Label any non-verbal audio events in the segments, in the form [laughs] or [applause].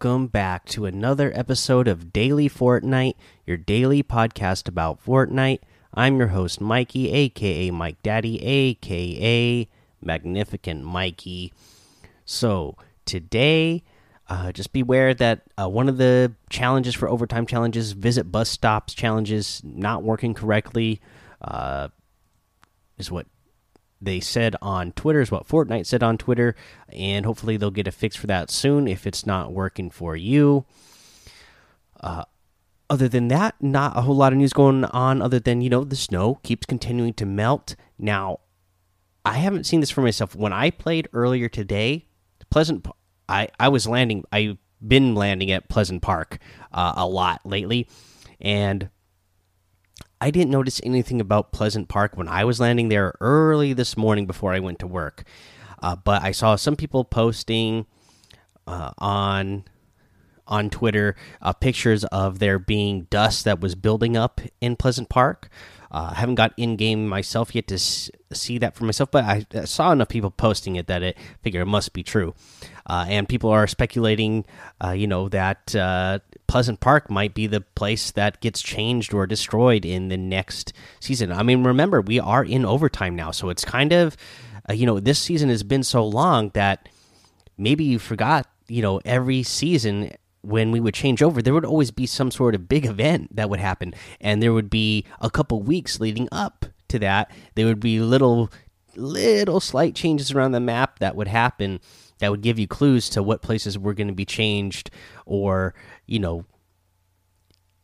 Welcome back to another episode of Daily Fortnite, your daily podcast about Fortnite. I'm your host, Mikey, aka Mike Daddy, aka Magnificent Mikey. So, today, uh, just beware that uh, one of the challenges for overtime challenges, visit bus stops challenges, not working correctly, uh, is what they said on Twitter, is what Fortnite said on Twitter, and hopefully they'll get a fix for that soon if it's not working for you. Uh, other than that, not a whole lot of news going on, other than, you know, the snow keeps continuing to melt. Now, I haven't seen this for myself. When I played earlier today, Pleasant, I, I was landing, I've been landing at Pleasant Park uh, a lot lately, and I didn't notice anything about Pleasant Park when I was landing there early this morning before I went to work. Uh, but I saw some people posting uh, on on Twitter uh, pictures of there being dust that was building up in Pleasant Park. Uh, I haven't got in game myself yet to see that for myself, but I, I, saw enough people posting it that it figure it must be true. Uh, and people are speculating, uh, you know, that Pleasant Park might be the place that gets changed or destroyed in the next season. I mean, remember we are in overtime now, so it's kind of, you know, this season has been so long that maybe you forgot, you know, every season when we would change over, there would always be some sort of big event that would happen, and there would be a couple weeks leading up to that. There would be little, little slight changes around the map that would happen that would give you clues to what places were going to be changed, or you know,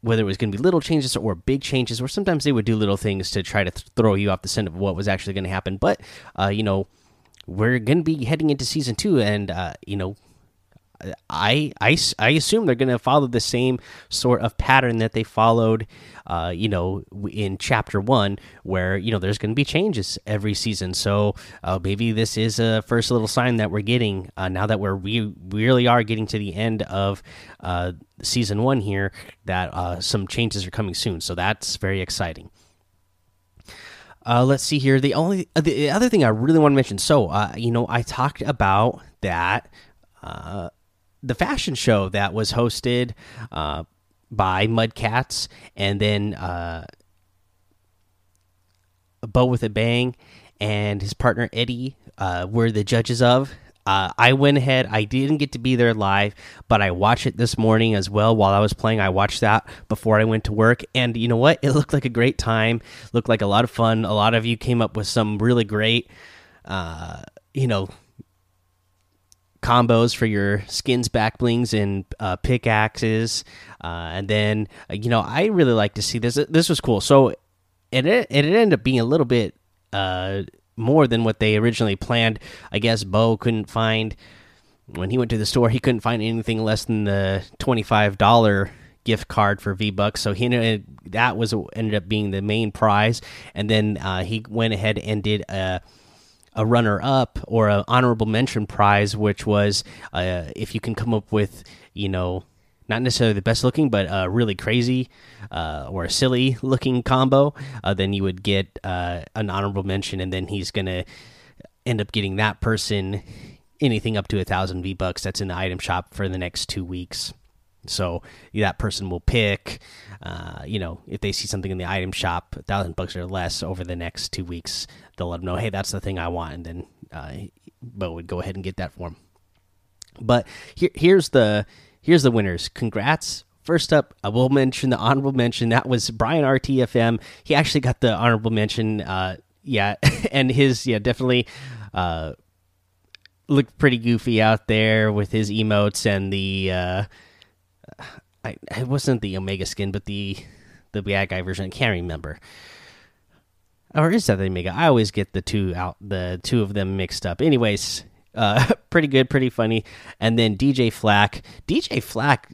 whether it was going to be little changes or big changes, or sometimes they would do little things to try to th throw you off the scent of what was actually going to happen. But uh, you know, we're going to be heading into season two, and uh, you know I, I, I assume they're going to follow the same sort of pattern that they followed, uh, you know, in chapter one, where you know there's going to be changes every season. So uh, maybe this is a first little sign that we're getting uh, now that we're we really are getting to the end of uh, season one here that uh, some changes are coming soon. So that's very exciting. Uh, let's see here. The only the other thing I really want to mention. So, you know, I talked about that the fashion show that was hosted uh, by Mudcats and then uh, with a Bang and his partner Eddie uh, were the judges of. Uh, I went ahead. I didn't get to be there live, but I watched it this morning as well while I was playing. I watched that before I went to work, and you know what? It looked like a great time. Looked like a lot of fun. A lot of you came up with some really great, uh, you know, combos for your skins back blings and uh, pickaxes. Uh, and then uh, you know i really like to see this. This was cool. So it it, ended up being a little bit uh, more than what they originally planned. I guess bo couldn't find when he went to the store he couldn't find anything less than the $25 gift card for V Bucks. So he ended, that was ended up being the main prize, and then uh, he went ahead and did a a runner up or an honorable mention prize, which was uh, if you can come up with, you know, not necessarily the best looking, but a really crazy uh, or a silly looking combo, uh, then you would get uh, an honorable mention, and then he's gonna end up getting that person anything up to a thousand V bucks that's in the item shop for the next two weeks. So that person will pick, uh, you know, if they see something in the item shop, a thousand bucks or less over the next two weeks, they'll let them know, hey, that's the thing I want, and then uh, Bo would go ahead and get that for them. But here, here's the here's the winners. Congrats! First up, I will mention the honorable mention. That was Brian RTFM. He actually got the honorable mention. Uh, yeah, [laughs] and his yeah definitely uh, looked pretty goofy out there with his emotes and the. I, it wasn't the Omega skin, but the the bad guy version. I can't remember. Or is that the Omega? I always get the two out, the two of them mixed up. Anyways, uh, [laughs] pretty good, pretty funny. And then DJ Flack, DJ Flack,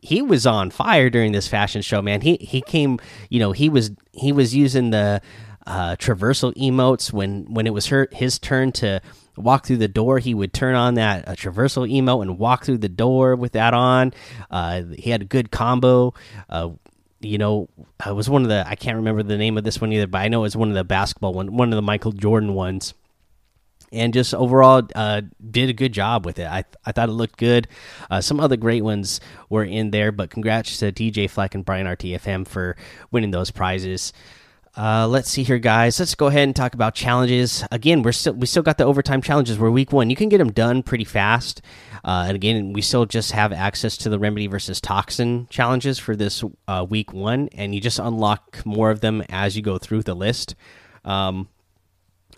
he was on fire during this fashion show, man. He he came, you know, he was he was using the uh, traversal emotes when when it was her his turn to walk through the door, he would turn on that uh, traversal emote and walk through the door with that on. Uh, he had a good combo. Uh, you know, it was one of the I can't remember the name of this one either, but I know it was one of the basketball one, one of the Michael Jordan ones. and just overall uh, did a good job with it. I I thought it looked good. Uh, some other great ones were in there, but congrats to DJ Fleck and Brian RTFM for winning those prizes. Uh, let's see here, guys. Let's go ahead and talk about challenges. Again, we're still we still got the overtime challenges. We're week one. You can get them done pretty fast. Uh, and again, we still just have access to the remedy versus toxin challenges for this uh, week one, and you just unlock more of them as you go through the list. Um,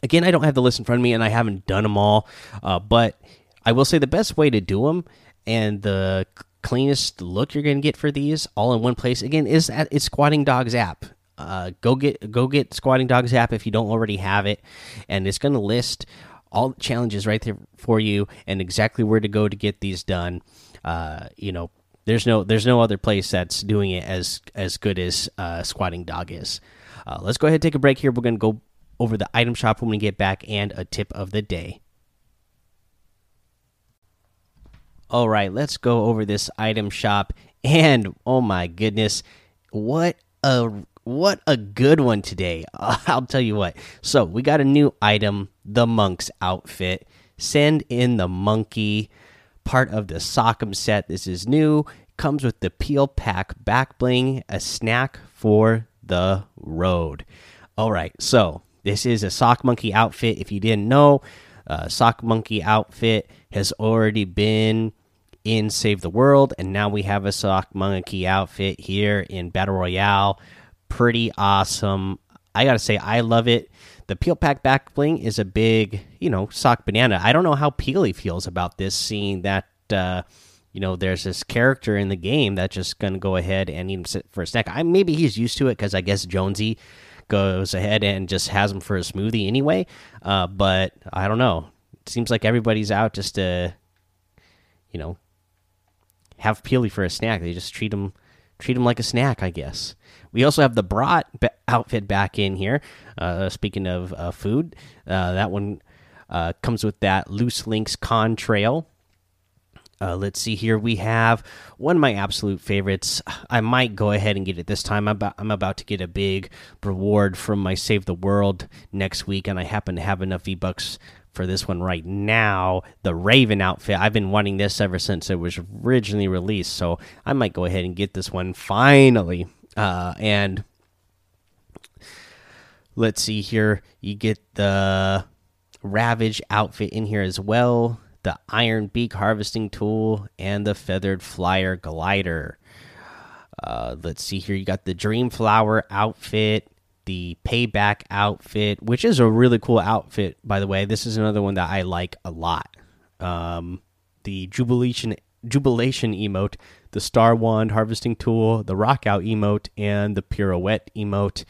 again, I don't have the list in front of me, and I haven't done them all. Uh, but I will say the best way to do them and the cleanest look you're going to get for these all in one place again is at it's Squatting Dogs app uh, go get go get Squatting Dogs app if you don't already have it, and it's going to list all the challenges right there for you and exactly where to go to get these done. Uh, you know, there's no there's no other place that's doing it as as good as uh, Squatting Dog is. Uh, let's go ahead and take a break here. We're going to go over the item shop when we get back and a tip of the day. All right, let's go over this item shop. And oh my goodness, what a what a good one today. [laughs] I'll tell you what. So, we got a new item, the monk's outfit. Send in the monkey, part of the Sockum set. This is new. Comes with the peel pack back bling, a snack for the road. All right, so this is a sock monkey outfit. If you didn't know, uh, sock monkey outfit has already been in Save the World, and now we have a sock monkey outfit here in Battle Royale pretty awesome. I gotta say, I love it. The peel pack back bling is a big, you know, sock banana. I don't know how Peely feels about this, seeing that, uh, you know, there's this character in the game that's just gonna go ahead and eat him for a snack. I maybe he's used to it because I guess Jonesy goes ahead and just has him for a smoothie anyway. Uh, but I don't know. It seems like everybody's out just to, you know, have Peely for a snack. They just treat him treat him like a snack, I guess. We also have the brat outfit back in here. Uh, speaking of uh, food, uh, that one uh, comes with that loose links contrail. Uh, let's see here. We have one of my absolute favorites. I might go ahead and get it this time. I'm about, I'm about to get a big reward from my Save the World next week, and I happen to have enough V Bucks for this one right now. The Raven outfit. I've been wanting this ever since it was originally released, so I might go ahead and get this one finally. Uh, and let's see here. You get the Ravage outfit in here as well, the Iron Beak harvesting tool, and the Feathered Flyer glider. Uh, let's see here. You got the Dream Flower outfit, the Payback outfit, which is a really cool outfit, by the way. This is another one that I like a lot. Um, the Jubilation Jubilation emote, the Star Wand harvesting tool, the Rock Out emote, and the Pirouette emote.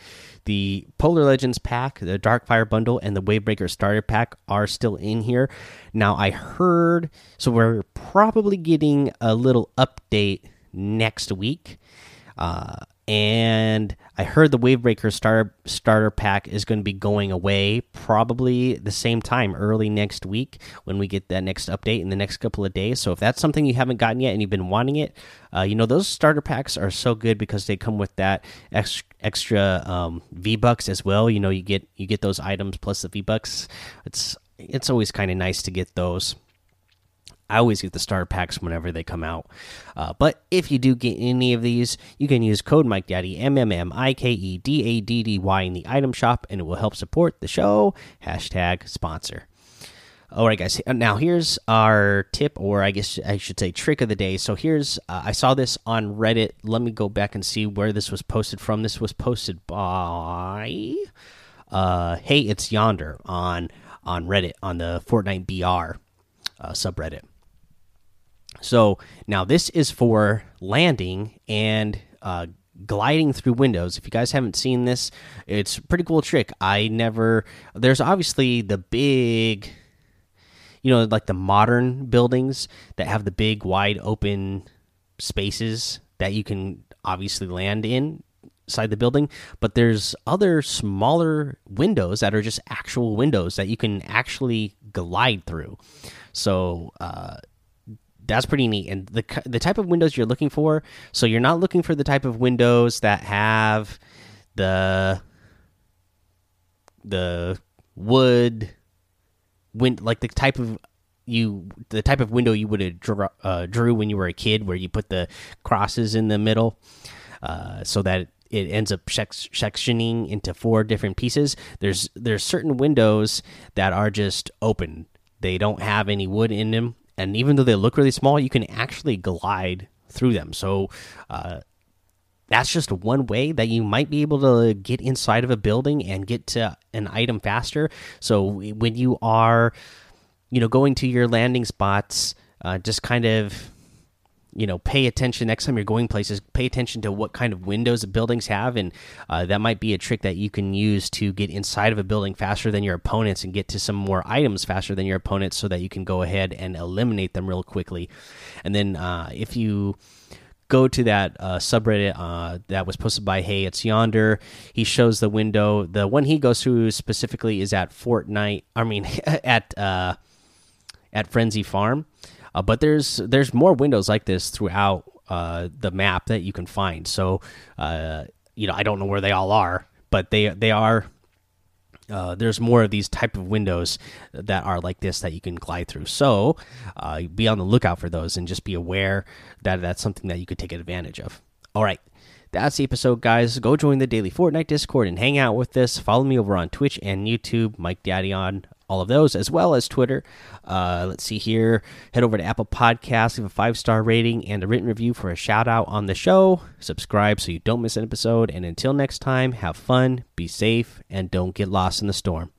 The Polar Legends pack, the Darkfire bundle, and the Wavebreaker starter pack are still in here. Now, I heard, so we're probably getting a little update next week. Uh, and I heard the Wavebreaker starter starter pack is going to be going away probably the same time, early next week when we get that next update in the next couple of days. So if that's something you haven't gotten yet and you've been wanting it, uh, you know those starter packs are so good because they come with that extra, extra um, V bucks as well. You know you get you get those items plus the V bucks. It's it's always kind of nice to get those. I always get the star packs whenever they come out. Uh, but if you do get any of these, you can use code Mike Daddy M M M I K E D A D D Y in the item shop, and it will help support the show. Hashtag sponsor. All right, guys. Now here's our tip, or I guess I should say trick of the day. So here's uh, I saw this on Reddit. Let me go back and see where this was posted from. This was posted by uh, Hey It's Yonder on on Reddit on the Fortnite BR uh, subreddit. So now this is for landing and uh, gliding through windows. If you guys haven't seen this, it's a pretty cool trick. I never. There's obviously the big, you know, like the modern buildings that have the big, wide open spaces that you can obviously land in inside the building but there's other smaller windows that are just actual windows that you can actually glide through so uh, that's pretty neat. And the the type of windows you're looking for, so you're not looking for the type of windows that have the the wood win like the type of you the type of window you would have drew, uh, drew when you were a kid, where you put the crosses in the middle, uh, so that it ends up sectioning into four different pieces. There's there's certain windows that are just open; they don't have any wood in them, and even though they look really small, you can actually glide through them. So. Uh, that's just one way that you might be able to get inside of a building and get to an item faster. So when you are you know, going to your landing spots, uh, just kind of, you know, pay attention next time you're going places. Pay attention to what kind of windows the buildings have, and uh, that might be a trick that you can use to get inside of a building faster than your opponents and get to some more items faster than your opponents, so that you can go ahead and eliminate them real quickly. And then uh, if you go to that uh, subreddit uh, that was posted by Hey It's Yonder. He shows the window. The one he goes through specifically is at Fortnite. I mean, [laughs] at uh, at Frenzy Farm. Uh, but there's there's more windows like this throughout uh, the map that you can find. So uh, you know I don't know where they all are, but they they are. Uh, there's more of these type of windows that are like this that you can glide through. So uh, be on the lookout for those and just be aware that that's something that you could take advantage of. All right, that's the episode, guys. Go join the daily Fortnite Discord and hang out with us. Follow me over on Twitch and YouTube, Mike Daddy on all of those, as well as Twitter. Uh, let's see here. Head over to Apple Podcasts, leave a five star rating and a written review for a shout out on the show. Subscribe so you don't miss an episode. And until next time, have fun, be safe, and don't get lost in the storm.